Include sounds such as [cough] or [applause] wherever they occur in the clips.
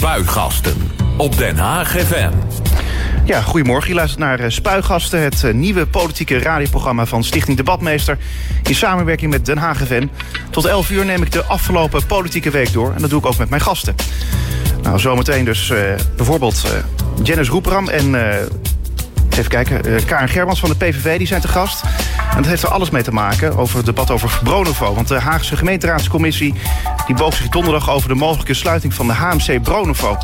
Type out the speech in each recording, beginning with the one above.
Spuigasten op Den Haag FM. Ja, goedemorgen. Je luistert naar eh, Spuigasten, het eh, nieuwe politieke radioprogramma van Stichting Debatmeester. In samenwerking met Den Haag FM. Tot 11 uur neem ik de afgelopen politieke week door. En dat doe ik ook met mijn gasten. Nou, zometeen dus uh, bijvoorbeeld uh, Janice Roepram en Even kijken, uh, Karen van de PVV die zijn te gast. En dat heeft er alles mee te maken over het debat over Bronovo. Want de Haagse gemeenteraadscommissie die boog zich donderdag over de mogelijke sluiting van de HMC Bronovo.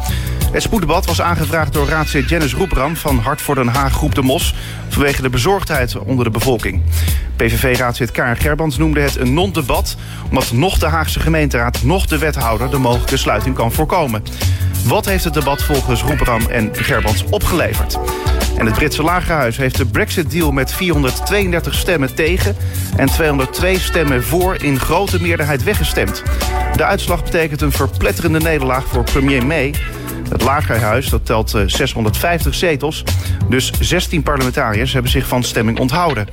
Het spoeddebat was aangevraagd door raadslid Janice Roepram van Hart voor Den Haag Groep de Mos vanwege de bezorgdheid onder de bevolking. PVV-raadslid Karen Gerbans noemde het een non-debat... omdat nog de Haagse gemeenteraad, nog de wethouder... de mogelijke sluiting kan voorkomen. Wat heeft het debat volgens Roepram en Gerbans opgeleverd? En het Britse Lagerhuis heeft de Brexit-deal met 432 stemmen tegen... en 202 stemmen voor in grote meerderheid weggestemd. De uitslag betekent een verpletterende nederlaag voor premier May... Het Lagerhuis dat telt 650 eh, zetels. Dus 16 parlementariërs hebben zich van stemming onthouden.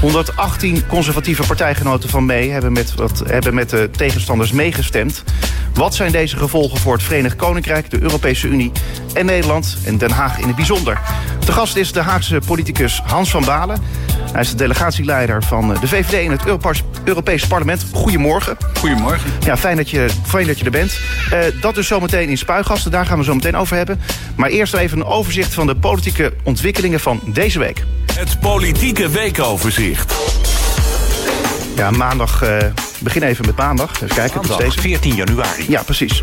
118 conservatieve partijgenoten van May hebben met, wat, hebben met de tegenstanders meegestemd. Wat zijn deze gevolgen voor het Verenigd Koninkrijk, de Europese Unie en Nederland en Den Haag in het bijzonder? De gast is de Haagse politicus Hans van Balen. Hij is de delegatieleider van de VVD in het Europees Parlement. Goedemorgen. Goedemorgen. Ja, fijn dat je, fijn dat je er bent. Uh, dat dus zometeen in Spuigasten, daar gaan we zo meteen over hebben. Maar eerst even een overzicht van de politieke ontwikkelingen van deze week. Het politieke weekoverzicht. Ja, maandag. Uh, begin even met maandag. Even kijken. Maandag, deze. 14 januari. Ja, precies.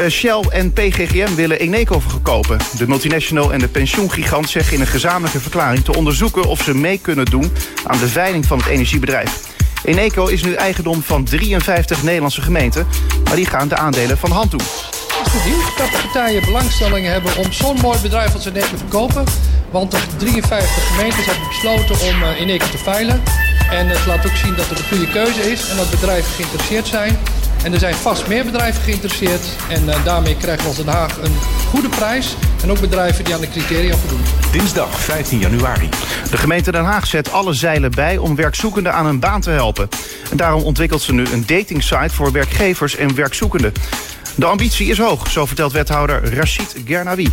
Uh, Shell en PGGM willen Eneco verkopen. De multinational en de pensioengigant zeggen in een gezamenlijke verklaring... te onderzoeken of ze mee kunnen doen aan de veiling van het energiebedrijf. Eneco is nu eigendom van 53 Nederlandse gemeenten... maar die gaan de aandelen van hand doen. Het is goed nieuws dat de partijen belangstelling hebben om zo'n mooi bedrijf als Eneco te verkopen. Want de 53 gemeentes hebben besloten om uh, Eneco te veilen. En het laat ook zien dat het een goede keuze is en dat bedrijven geïnteresseerd zijn. En er zijn vast meer bedrijven geïnteresseerd. En uh, daarmee krijgen we als Den Haag een goede prijs. En ook bedrijven die aan de criteria voldoen. Dinsdag 15 januari. De gemeente Den Haag zet alle zeilen bij om werkzoekenden aan een baan te helpen. En daarom ontwikkelt ze nu een datingsite voor werkgevers en werkzoekenden. De ambitie is hoog, zo vertelt wethouder Rachid Gernawi.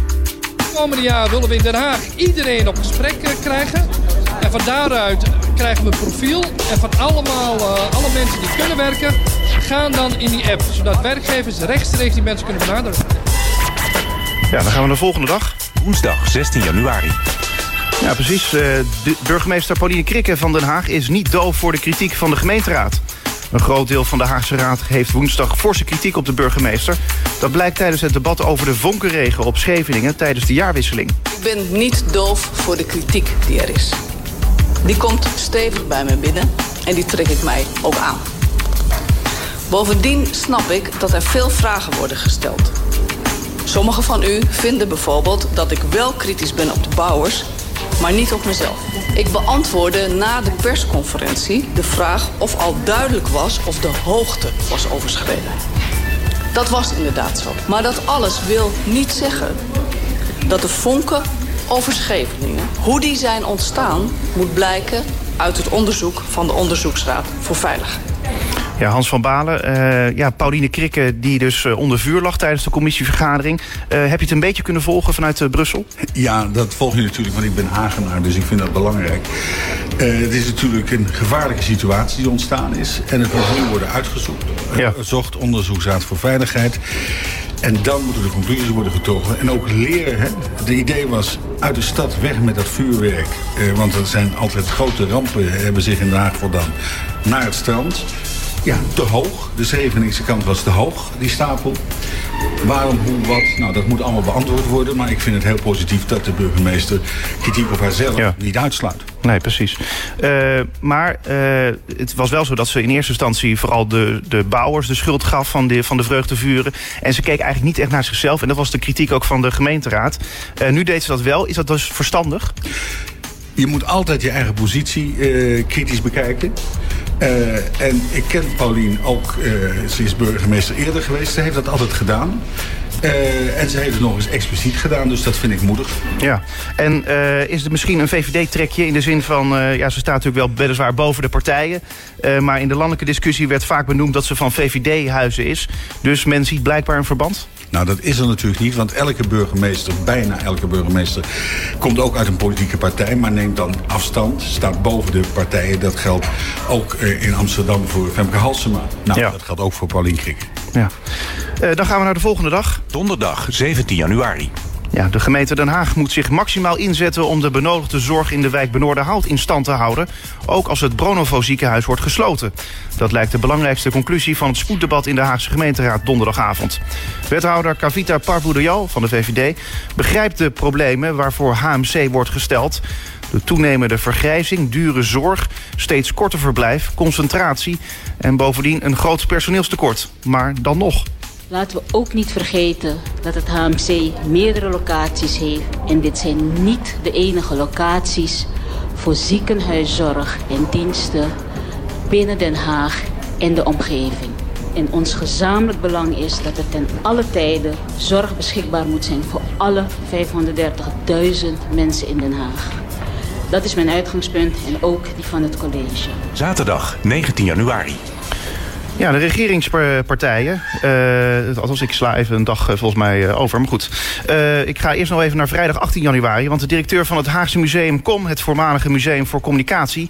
Het komende jaar willen we in Den Haag iedereen op gesprek krijgen. En van daaruit krijgen we een profiel. En van allemaal, uh, alle mensen die kunnen werken, gaan dan in die app. Zodat werkgevers rechtstreeks die mensen kunnen benaderen. Ja, dan gaan we naar de volgende dag. Woensdag 16 januari. Ja, precies. De burgemeester Pauline Krikke van Den Haag is niet doof voor de kritiek van de gemeenteraad. Een groot deel van de Haagse Raad heeft woensdag forse kritiek op de burgemeester. Dat blijkt tijdens het debat over de vonkenregen op Scheveningen tijdens de jaarwisseling. Ik ben niet doof voor de kritiek die er is. Die komt stevig bij me binnen en die trek ik mij ook aan. Bovendien snap ik dat er veel vragen worden gesteld. Sommigen van u vinden bijvoorbeeld dat ik wel kritisch ben op de bouwers, maar niet op mezelf. Ik beantwoordde na de persconferentie de vraag of al duidelijk was of de hoogte was overschreden. Dat was inderdaad zo. Maar dat alles wil niet zeggen dat de vonken over Scheveningen, hoe die zijn ontstaan, moet blijken uit het onderzoek van de Onderzoeksraad voor Veiligheid. Ja, Hans van Balen, uh, ja, Pauline Krikke die dus uh, onder vuur lag tijdens de commissievergadering. Uh, heb je het een beetje kunnen volgen vanuit Brussel? Ja, dat volg je natuurlijk, want ik ben Hagenaar, dus ik vind dat belangrijk. het is natuurlijk een gevaarlijke situatie die ontstaan is. En het moet nu worden uitgezocht. Ja. Zocht onderzoeksraad voor veiligheid. En dan moeten de conclusies worden getrokken. En ook leren. Hè? De idee was uit de stad weg met dat vuurwerk. Eh, want er zijn altijd grote rampen hebben zich in Den Haag voldaan. Naar het strand. Ja, te hoog. De Scheveningse kant was te hoog, die stapel. Waarom, hoe, wat? Nou, dat moet allemaal beantwoord worden. Maar ik vind het heel positief dat de burgemeester kritiek op haarzelf ja. niet uitsluit. Nee, precies. Uh, maar uh, het was wel zo dat ze in eerste instantie vooral de, de bouwers de schuld gaf van de, van de vreugdevuren. En ze keek eigenlijk niet echt naar zichzelf. En dat was de kritiek ook van de gemeenteraad. Uh, nu deed ze dat wel. Is dat dus verstandig? Je moet altijd je eigen positie kritisch bekijken. Uh, en ik ken Paulien ook, uh, ze is burgemeester eerder geweest. Ze heeft dat altijd gedaan. Uh, en ze heeft het nog eens expliciet gedaan, dus dat vind ik moedig. Ja, en is het misschien een VVD-trekje in de zin van... ja, ze staat natuurlijk wel weliswaar boven de partijen... maar in de landelijke discussie werd vaak benoemd dat ze van VVD-huizen is. Dus men ziet blijkbaar een verband? Nou, dat is er natuurlijk niet, want elke burgemeester, bijna elke burgemeester, komt ook uit een politieke partij, maar neemt dan afstand, staat boven de partijen. Dat geldt ook eh, in Amsterdam voor Femke Halsema. Nou, Ja. dat geldt ook voor Paulien Krikke. Ja. Eh, dan gaan we naar de volgende dag. Donderdag 17 januari. Ja, de gemeente Den Haag moet zich maximaal inzetten om de benodigde zorg in de wijk Benoorderhout in stand te houden. Ook als het Bronovo ziekenhuis wordt gesloten. Dat lijkt de belangrijkste conclusie van het spoeddebat in de Haagse gemeenteraad donderdagavond. Wethouder Kavita Parvoudejal van de VVD begrijpt de problemen waarvoor HMC wordt gesteld. De toenemende vergrijzing, dure zorg, steeds korter verblijf, concentratie en bovendien een groot personeelstekort. Maar dan nog. Laten we ook niet vergeten dat het HMC meerdere locaties heeft. En dit zijn niet de enige locaties voor ziekenhuiszorg en diensten binnen Den Haag en de omgeving. En ons gezamenlijk belang is dat er ten alle tijden zorg beschikbaar moet zijn voor alle 530.000 mensen in Den Haag. Dat is mijn uitgangspunt en ook die van het college. Zaterdag 19 januari. Ja, de regeringspartijen. eh, althans, ik sla even een dag eh, volgens mij eh, over. Maar goed, ik ga eerst nog even naar vrijdag 18 januari. Want de directeur van het Haagse Museum COM, het voormalige Museum voor Communicatie...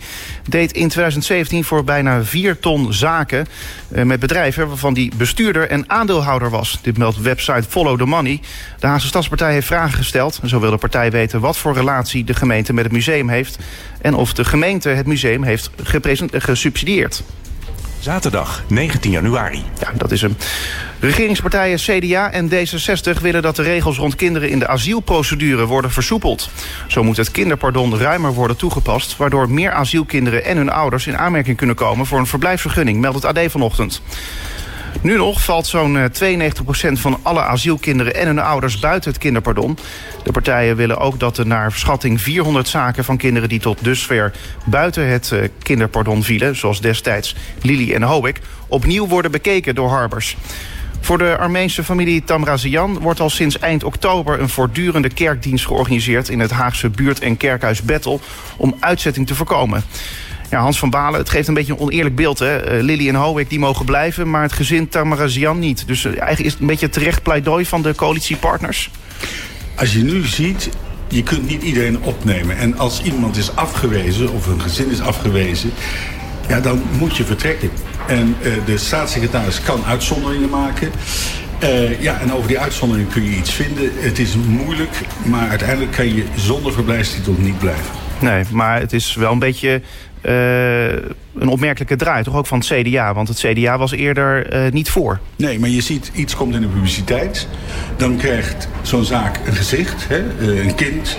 deed in 2017 voor bijna 4 ton zaken met bedrijven... waarvan die bestuurder en aandeelhouder was. Dit meldt website Follow the Money. De Haagse Stadspartij heeft vragen gesteld. Zo wil de partij weten wat voor relatie de gemeente met het museum heeft... en of de gemeente het museum heeft gesubsidieerd. Zaterdag 19 januari. Ja, dat is hem. Regeringspartijen CDA en D66 willen dat de regels rond kinderen in de asielprocedure worden versoepeld. Zo moet het kinderpardon ruimer worden toegepast, waardoor meer asielkinderen en hun ouders in aanmerking kunnen komen voor een verblijfsvergunning, meldt het AD vanochtend. Nu nog valt zo'n eh, 92% van alle asielkinderen en hun ouders buiten het kinderpardon. De partijen willen ook dat er naar schatting 400 zaken van kinderen die tot dusver buiten het eh, kinderpardon vielen, zoals destijds Lili en Hoek, opnieuw worden bekeken door Harbers. Voor de Armeense familie Tamrazian wordt al sinds eind oktober een voortdurende kerkdienst georganiseerd in het Haagse buurt- en kerkhuis Bettel om uitzetting te voorkomen. Ja, Hans van Balen, het geeft een beetje een oneerlijk beeld. Hè? Eh, Lily en Hoek die mogen blijven, maar het gezin Tamarazian niet. Dus eh, eigenlijk is het een beetje terecht pleidooi van de coalitiepartners. Als je nu ziet, je kunt niet iedereen opnemen. En als iemand is afgewezen, of een gezin is afgewezen... ja, dan moet je vertrekken. En eh, de staatssecretaris kan uitzonderingen maken... Ja, en over die uitzondering kun je iets vinden. Het is moeilijk, maar uiteindelijk kan je zonder verblijfstitel niet blijven. Nee, maar het is wel een beetje eh, een opmerkelijke draai, toch ook van het CDA. Want het CDA was eerder eh, niet voor. Nee, maar je ziet, iets komt in de publiciteit. Dan krijgt zo'n zaak een gezicht, hè? eh, een kind.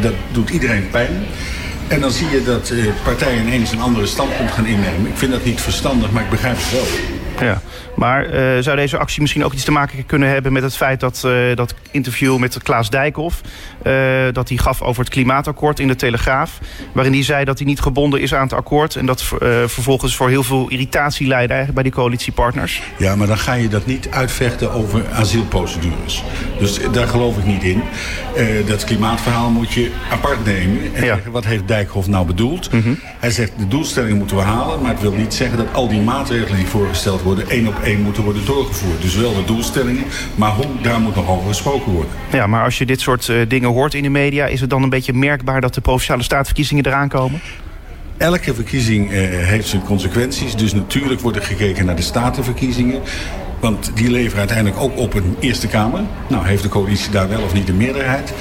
dat doet iedereen pijn. En dan zie je dat partijen ineens een andere standpunt gaan innemen. Ik vind dat niet verstandig, maar ik begrijp het wel. Ja. Maar eh, zou deze actie misschien ook iets te maken kunnen hebben met het feit dat eh, dat interview met Klaas Dijkhoff, eh, dat hij gaf over het klimaatakkoord in de Telegraaf, waarin hij zei dat hij niet gebonden is aan het akkoord en dat vervolgens voor heel veel irritatie leidde eigenlijk bij die coalitiepartners? Ja, maar dan ga je dat niet uitvechten over asielprocedures. Dus daar geloof ik niet in. Dat klimaatverhaal moet je apart nemen. En Ja. zeggen, wat heeft Dijkhoff nou bedoeld? Hij zegt, de doelstellingen moeten we halen. Maar het wil niet zeggen dat al die maatregelen die voorgesteld worden... één op één moeten worden doorgevoerd. Dus wel de doelstellingen, maar hoe, daar moet nog over gesproken worden. Ja, maar als je dit soort eh, dingen hoort in de media, is het dan een beetje merkbaar dat de provinciale staatverkiezingen eraan komen? Elke verkiezing eh, heeft zijn consequenties. Dus natuurlijk wordt er gekeken naar de statenverkiezingen. Want die leveren uiteindelijk ook op een Eerste Kamer. Nou, heeft de coalitie daar wel of niet een meerderheid.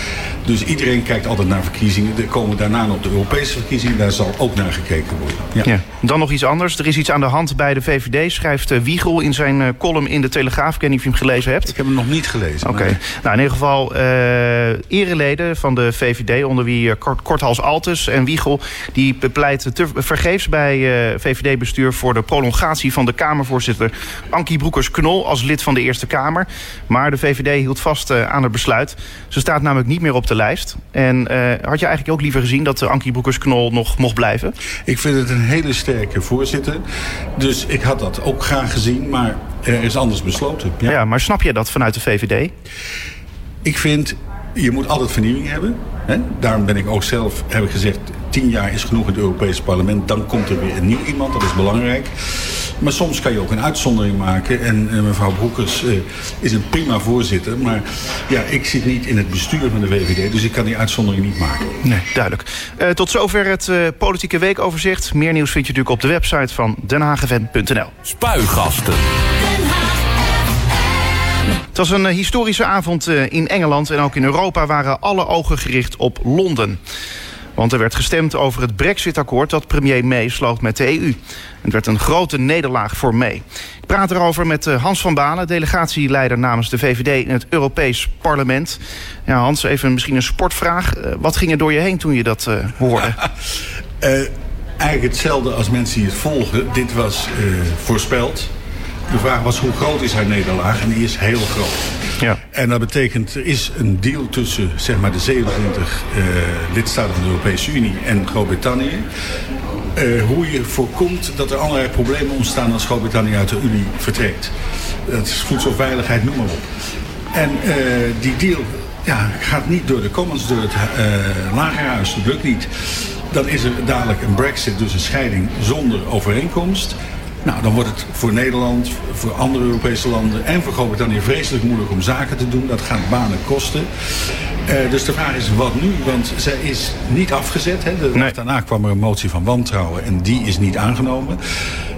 Dus iedereen kijkt altijd naar verkiezingen. Er komen daarna nog de Europese verkiezingen. Daar zal ook naar gekeken worden. Ja. Ja. Dan nog iets anders. Er is iets aan de hand bij de VVD, schrijft eh, Wiegel in zijn eh, column in de Telegraaf. Ik weet niet of je hem gelezen hebt. Ik heb hem nog niet gelezen. Oké. maar- Nou, in ieder geval eh ereleden van de VVD, onder wie Kort, Korthals Altes en Wiegel... die bepleiten te vergeefs bij eh, VVD-bestuur voor de prolongatie van de Kamervoorzitter Ankie Broekers-Knol als lid van de Eerste Kamer. Maar de VVD hield vast eh, aan het besluit. Ze staat namelijk niet meer op de lijst. En eh, had je eigenlijk ook liever gezien dat eh, Ankie Broekers-Knol nog mocht blijven? Ik vind het een hele sterke voorzitter. Dus ik had dat ook graag gezien. Maar er is anders besloten. Ja. Ja. maar snap je dat vanuit de VVD? Ik vind, je moet altijd vernieuwing hebben. Hè? Daarom ben ik ook zelf, heb ik gezegd, tien jaar is genoeg in het Europese parlement. Dan komt er weer een nieuw iemand, dat is belangrijk. Maar soms kan je ook een uitzondering maken. En uh, mevrouw Broekers uh, is een prima voorzitter. Maar ja, ik zit niet in het bestuur van de VVD. Dus ik kan die uitzondering niet maken. Nee, duidelijk. Uh, tot zover het politieke weekoverzicht. Meer nieuws vind je natuurlijk op de website van denhageven.nl. Spuigasten. Het was een historische avond in Engeland en ook in Europa waren alle ogen gericht op Londen. Want er werd gestemd over het Brexit-akkoord dat premier May sloot met de EU. Het werd een grote nederlaag voor May. Ik praat erover met eh, Hans van Balen, delegatieleider namens de VVD in het Europees Parlement. Ja, Hans, even misschien een sportvraag. Eh, wat ging er door je heen toen je dat hoorde? [laughs] eigenlijk hetzelfde als mensen die het volgen. Dit was voorspeld. De vraag was hoe groot is haar nederlaag en die is heel groot. Ja. En dat betekent, er is een deal tussen zeg maar, de 27 uh, lidstaten van de Europese Unie en Groot-Brittannië. Uh, hoe je voorkomt dat er allerlei problemen ontstaan als Groot-Brittannië uit de Unie vertrekt. Dat is voedselveiligheid, noem maar op. En uh, die deal ja, gaat niet door de Commons, door het lagerhuis. Dat lukt niet. Dan is er dadelijk een brexit, dus een scheiding zonder overeenkomst. Nou, dan wordt het voor Nederland, voor andere Europese landen en voor Groot-Brittannië vreselijk moeilijk om zaken te doen. Dat gaat banen kosten. Uh, dus de vraag is wat nu? Want zij is niet afgezet. Hè? De nee. Daarna kwam er een motie van wantrouwen en die is niet aangenomen.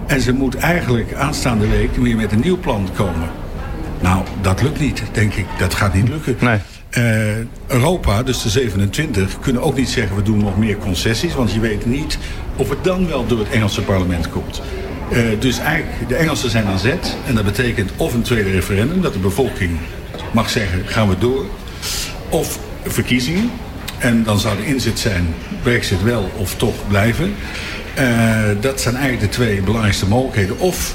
En ze moet eigenlijk aanstaande week weer met een nieuw plan komen. Nou, dat lukt niet, denk ik. Dat gaat niet lukken. Nee. Uh, Europa, dus de 27, kunnen ook niet zeggen we doen nog meer concessies. Want je weet niet of het dan wel door het Engelse parlement komt. Uh, dus eigenlijk, de Engelsen zijn aan zet. En dat betekent of een tweede referendum, dat de bevolking mag zeggen, gaan we door. Of verkiezingen. En dan zou de inzet zijn, brexit wel of toch blijven. Uh, dat zijn eigenlijk de twee belangrijkste mogelijkheden. Of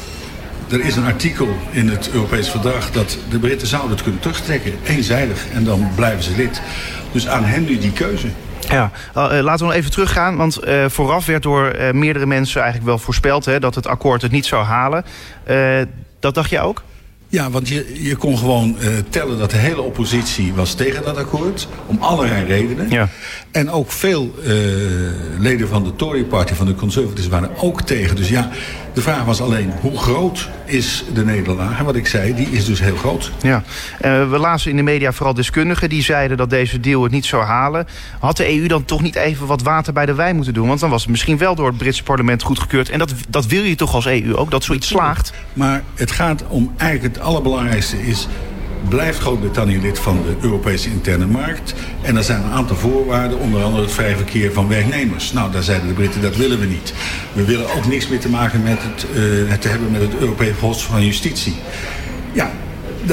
er is een artikel in het Europees Verdrag dat de Britten zouden het kunnen terugtrekken. Eenzijdig. En dan blijven ze lid. Dus aan hen nu die keuze. Ja, uh, laten we nog even teruggaan. Want uh, vooraf werd door uh, meerdere mensen eigenlijk wel voorspeld... Hè, dat het akkoord het niet zou halen. dat dacht je ook? Ja, want je, je kon gewoon uh, tellen dat de hele oppositie was tegen dat akkoord. Om allerlei redenen. Ja. En ook veel uh, leden van de Tory Party, van de Conservatives, waren ook tegen. Dus ja, de vraag was alleen hoe groot is de nederlaag? En wat ik zei, die is dus heel groot. Ja. Uh, we lazen in de media vooral deskundigen die zeiden dat deze deal het niet zou halen. Had de EU dan toch niet even wat water bij de wijn moeten doen? Want dan was het misschien wel door het Britse parlement goedgekeurd. En dat, dat wil je toch als EU ook, dat zoiets slaagt? Maar het gaat om eigenlijk het allerbelangrijkste is blijft Groot-Brittannië lid van de Europese interne markt. En er zijn een aantal voorwaarden, onder andere het vrij verkeer van werknemers. Nou, daar zeiden de Britten, dat willen we niet. We willen ook niks meer te maken met het, uh, te hebben met het Europees Hof van Justitie. Ja,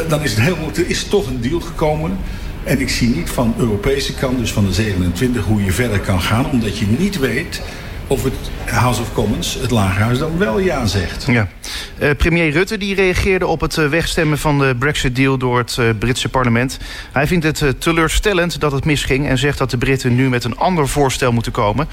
dan is het heel goed. Er is toch een deal gekomen. En ik zie niet van de Europese kant, dus van de 27, hoe je verder kan gaan. Omdat je niet weet of het House of Commons, het lagerhuis, dan wel ja zegt. Ja. Uh, premier Rutte die reageerde op het uh, wegstemmen van de Brexit-deal door het uh, Britse parlement. Hij vindt het teleurstellend dat het misging... en zegt dat de Britten nu met een ander voorstel moeten komen.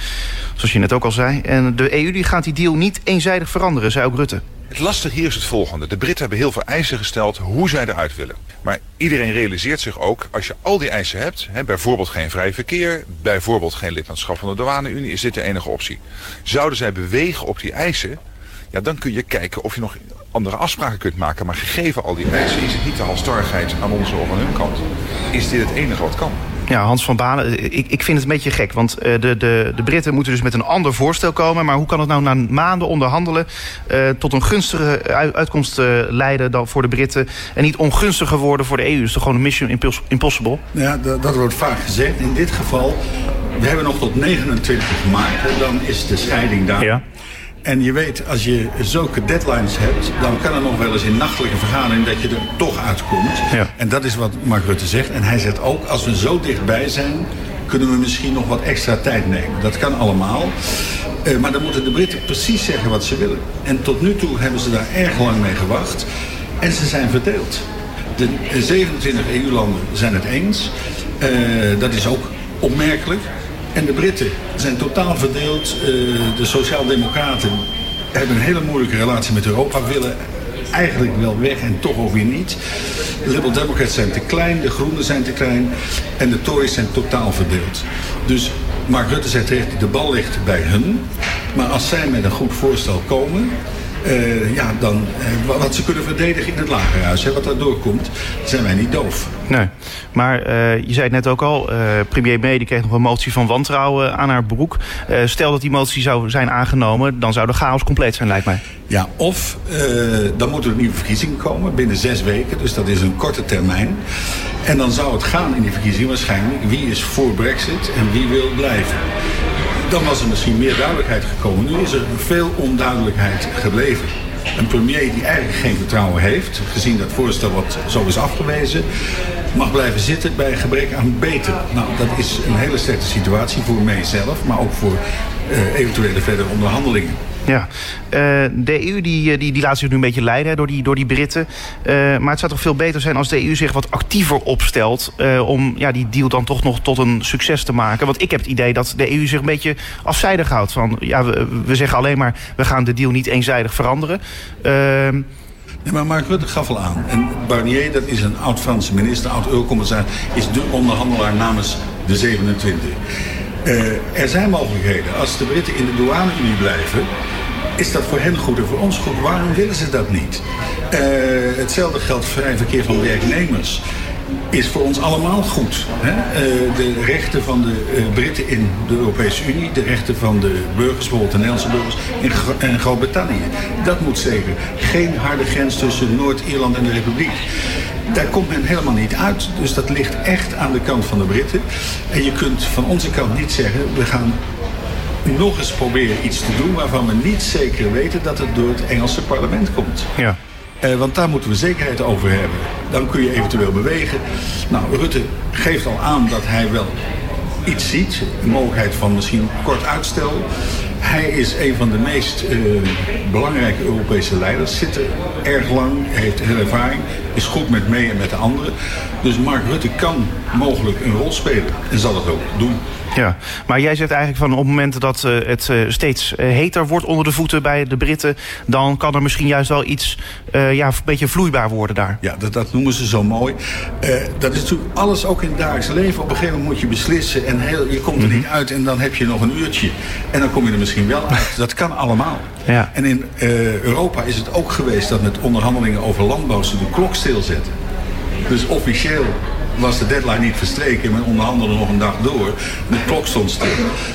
Zoals je net ook al zei. En de EU die gaat die deal niet eenzijdig veranderen, zei ook Rutte. Het lastige hier is het volgende. De Britten hebben heel veel eisen gesteld hoe zij eruit willen. Maar iedereen realiseert zich ook, als je al die eisen hebt... Hè, bijvoorbeeld geen vrij verkeer, bijvoorbeeld geen lidmaatschap van de douane-Unie... is dit de enige optie. Zouden zij bewegen op die eisen... Ja, dan kun je kijken of je nog andere afspraken kunt maken. Maar gegeven al die eisen is het niet de halstarrigheid aan onze of aan hun kant. Is dit het enige wat kan. Ja, Hans van Balen, ik, ik vind het een beetje gek. Want uh, de, de, de Britten moeten dus met een ander voorstel komen. Maar hoe kan het nou na maanden onderhandelen... Uh, tot een gunstige uitkomst uh, leiden dan voor de Britten... en niet ongunstiger worden voor de EU? Is toch gewoon een mission impossible? Ja, dat, dat wordt vaak gezegd. In dit geval, we hebben nog tot 29 maart. Dan is de scheiding daar. Ja. En je weet, als je zulke deadlines hebt... dan kan er nog wel eens in nachtelijke vergadering dat je er toch uitkomt. Ja. En dat is wat Mark Rutte zegt. En hij zegt ook, als we zo dichtbij zijn... kunnen we misschien nog wat extra tijd nemen. Dat kan allemaal. Uh, maar dan moeten de Britten precies zeggen wat ze willen. En tot nu toe hebben ze daar erg lang mee gewacht. En ze zijn verdeeld. De 27 EU-landen zijn het eens. Uh, dat is ook opmerkelijk. En de Britten zijn totaal verdeeld. Uh, de Sociaaldemocraten hebben een hele moeilijke relatie met Europa. Willen eigenlijk wel weg en toch ook weer niet. De Liberal Democrats zijn te klein, de Groenen zijn te klein. En de Tories zijn totaal verdeeld. Dus Mark Rutte zegt terecht, de bal ligt bij hun. Maar als zij met een goed voorstel komen, uh, ja, dan, uh, wat ze kunnen verdedigen in het lagerhuis, hè, wat daardoor komt, zijn wij niet doof. Nee, maar uh, je zei het net ook al, premier May die kreeg nog een motie van wantrouwen aan haar broek. stel dat die motie zou zijn aangenomen, dan zou de chaos compleet zijn, lijkt mij. Ja, of dan moeten er nieuwe verkiezingen komen binnen zes weken, dus dat is een korte termijn. En dan zou het gaan in die verkiezingen waarschijnlijk wie is voor brexit en wie wil blijven dan was er misschien meer duidelijkheid gekomen. Nu is er veel onduidelijkheid gebleven. Een premier die eigenlijk geen vertrouwen heeft, gezien dat voorstel wat zo is afgewezen, mag blijven zitten bij gebrek aan beter. Nou, dat is een hele slechte situatie voor mijzelf, maar ook voor uh, eventuele verdere onderhandelingen. Ja, uh, de EU die, eh, die, die laat zich nu een beetje leiden door die, door die Britten. Uh, maar het zou toch veel beter zijn als de EU zich wat actiever opstelt... Om ja, die deal dan toch nog tot een succes te maken. Want ik heb het idee dat de EU zich een beetje afzijdig houdt. Van, ja, we, we zeggen alleen maar, we gaan de deal niet eenzijdig veranderen. Nee, maar Mark Rutte gaf al aan. En Barnier, dat is een oud-Franse minister, oud-eurocommissaris... is de onderhandelaar namens de 27. Uh, er zijn mogelijkheden. Als de Britten in de douane-unie blijven is dat voor hen goed en voor ons goed? Waarom willen ze dat niet? Uh, hetzelfde geldt voor vrij verkeer van werknemers is voor ons allemaal goed. Hè? Uh, de rechten van de Britten in de Europese Unie, de rechten van de burgers, bijvoorbeeld de Nederlandse burgers in, in Groot-Brittannië. Dat moet zeker. Geen harde grens tussen Noord-Ierland en de Republiek. Daar komt men helemaal niet uit. Dus dat ligt echt aan de kant van de Britten. En je kunt van onze kant niet zeggen, we gaan nog eens proberen iets te doen waarvan we niet zeker weten dat het door het Engelse parlement komt. Ja. Uh, want daar moeten we zekerheid over hebben. Dan kun je eventueel bewegen. Nou, Rutte geeft al aan dat hij wel iets ziet. Een mogelijkheid van misschien kort uitstel. Hij is een van de meest uh, belangrijke Europese leiders. Zit er erg lang, heeft heel ervaring. Is goed met mee en met de anderen. Dus Mark Rutte kan mogelijk een rol spelen. En zal het ook doen. Ja, maar jij zegt eigenlijk van op het moment dat uh, het uh, steeds uh, heter wordt onder de voeten bij de Britten, dan kan er misschien juist wel iets ja, een beetje vloeibaar worden daar. Ja, dat, dat noemen ze zo mooi. dat is natuurlijk alles ook in het dagelijks leven. Op een gegeven moment moet je beslissen en heel, je komt er niet uit en dan heb je nog een uurtje. En dan kom je er misschien wel uit. [laughs] Dat kan allemaal. Ja. En in Europa is het ook geweest dat met onderhandelingen over landbouw ze de klok stilzetten. Dus officieel was de deadline niet verstreken. Men onderhandelde nog een dag door. De klok stond stil.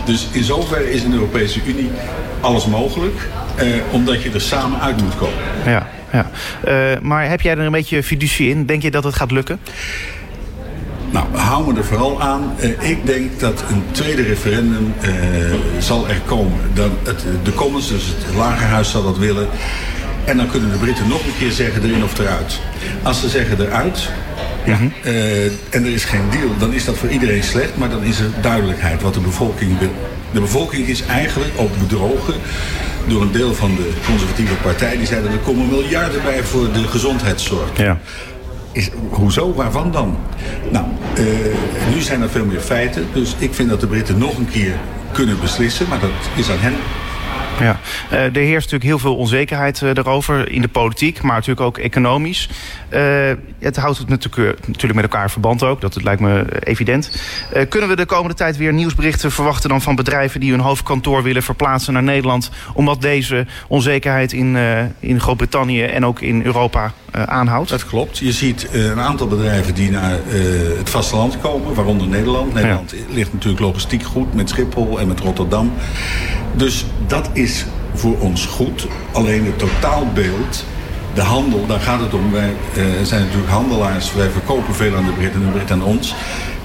Dus in zoverre is in de Europese Unie alles mogelijk. Eh, omdat je er samen uit moet komen. Ja, ja. Uh, maar heb jij er een beetje fiducie in? Denk je dat het gaat lukken? Nou, hou me er vooral aan. Uh, ik denk dat een tweede referendum uh, zal er komen. Dat het, de Commons, dus het Lagerhuis, zal dat willen. En dan kunnen de Britten nog een keer zeggen erin of eruit. Als ze zeggen eruit, ja. Uh, en er is geen deal, dan is dat voor iedereen slecht. Maar dan is er duidelijkheid wat de bevolking wil. De bevolking is eigenlijk ook bedrogen door een deel van de conservatieve partij. Die zeiden er komen miljarden bij voor de gezondheidszorg. Ja. Is, hoezo? Waarvan dan? Nou, uh, nu zijn er veel meer feiten. Dus ik vind dat de Britten nog een keer kunnen beslissen. Maar dat is aan hen ja, uh, er heerst natuurlijk heel veel onzekerheid uh, daarover in de politiek, maar natuurlijk ook economisch. Uh, het houdt het natuurlijk, natuurlijk met elkaar verband ook, dat lijkt me evident. kunnen we de komende tijd weer nieuwsberichten verwachten dan van bedrijven die hun hoofdkantoor willen verplaatsen naar Nederland, omdat deze onzekerheid in, in Groot-Brittannië en ook in Europa aanhoudt? Dat klopt. Je ziet een aantal bedrijven die naar het vasteland komen, waaronder Nederland. Nederland ja. ligt natuurlijk logistiek goed met Schiphol en met Rotterdam. Dus dat is voor ons goed. Alleen het totaalbeeld, de handel, daar gaat het om. Wij uh, zijn natuurlijk handelaars. Wij verkopen veel aan de Britten en de Britten aan ons.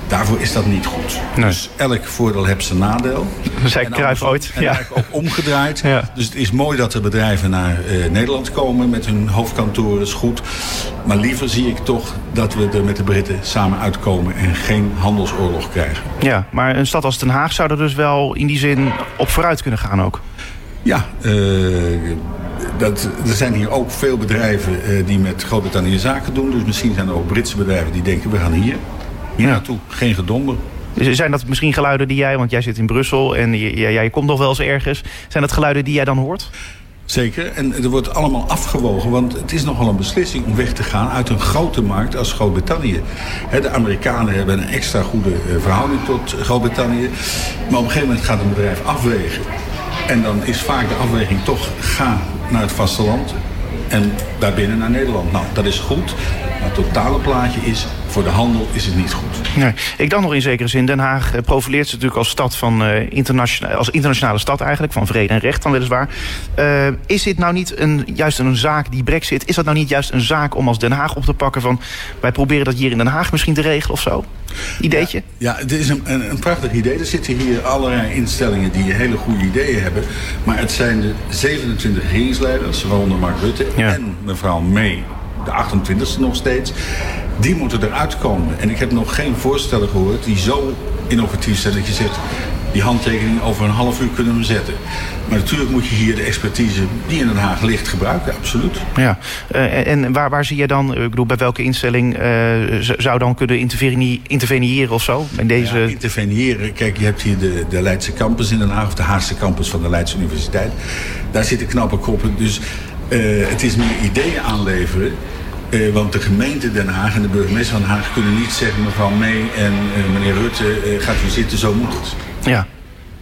Daarvoor is dat niet goed. Nee. Dus elk voordeel heeft zijn nadeel. Zei Cruijff ooit. En ja. ook omgedraaid. Ja. Dus het is mooi dat er bedrijven naar uh, Nederland komen met hun hoofdkantoor. is goed. Maar liever zie ik toch dat we er met de Britten samen uitkomen... en geen handelsoorlog krijgen. Ja, maar een stad als Den Haag zou er dus wel in die zin op vooruit kunnen gaan ook. Ja, uh, dat, er zijn hier ook veel bedrijven uh, die met Groot-Brittannië zaken doen. Dus misschien zijn er ook Britse bedrijven die denken, we gaan hier. Hier naartoe, geen gedonder. Zijn dat misschien geluiden die jij, want jij zit in Brussel en jij, jij komt nog wel eens ergens. Zijn dat geluiden die jij dan hoort? Zeker, en er wordt allemaal afgewogen, want het is nogal een beslissing om weg te gaan uit een grote markt als Groot-Brittannië. De Amerikanen hebben een extra goede eh, verhouding tot Groot-Brittannië, maar op een gegeven moment gaat een bedrijf afwegen. En dan is vaak de afweging toch ga naar het vasteland en daarbinnen naar Nederland. Nou, dat is goed, maar het totale plaatje is voor de handel is het niet goed. Nee. Ik dan nog in zekere zin. Den Haag eh, profileert zich natuurlijk als stad van uh, internationale, als internationale stad eigenlijk, van vrede en recht dan weliswaar. Uh, is dit nou niet een, juist een zaak, die brexit, is dat nou niet juist een zaak om als Den Haag op te pakken van wij proberen dat hier in Den Haag misschien te regelen of zo? Ideetje? Ja, ja het is een, een, een, prachtig idee. Er zitten hier allerlei instellingen die hele goede ideeën hebben. Maar het zijn de 27 regeringsleiders, waaronder Mark Rutte en mevrouw May, de 28e nog steeds die moeten eruit komen. En ik heb nog geen voorstellen gehoord die zo innovatief zijn dat je zegt... die handtekening over een half uur kunnen we zetten. Maar natuurlijk moet je hier de expertise die in Den Haag ligt gebruiken, absoluut. Ja, uh, en waar, waar zie je dan, ik bedoel, bij welke instelling uh, zou dan kunnen interveneren of zo? In deze... Ja, interveneren, kijk, je hebt hier de, de Leidse campus in Den Haag... of de Haagse campus van de Leidse Universiteit. Daar zitten knappe koppen, dus uh, het is meer ideeën aanleveren... Eh, want de gemeente Den Haag en de burgemeester van Den Haag kunnen niet zeggen... mevrouw May en uh, meneer Rutte, uh, gaat u zitten, zo moet het. Ja.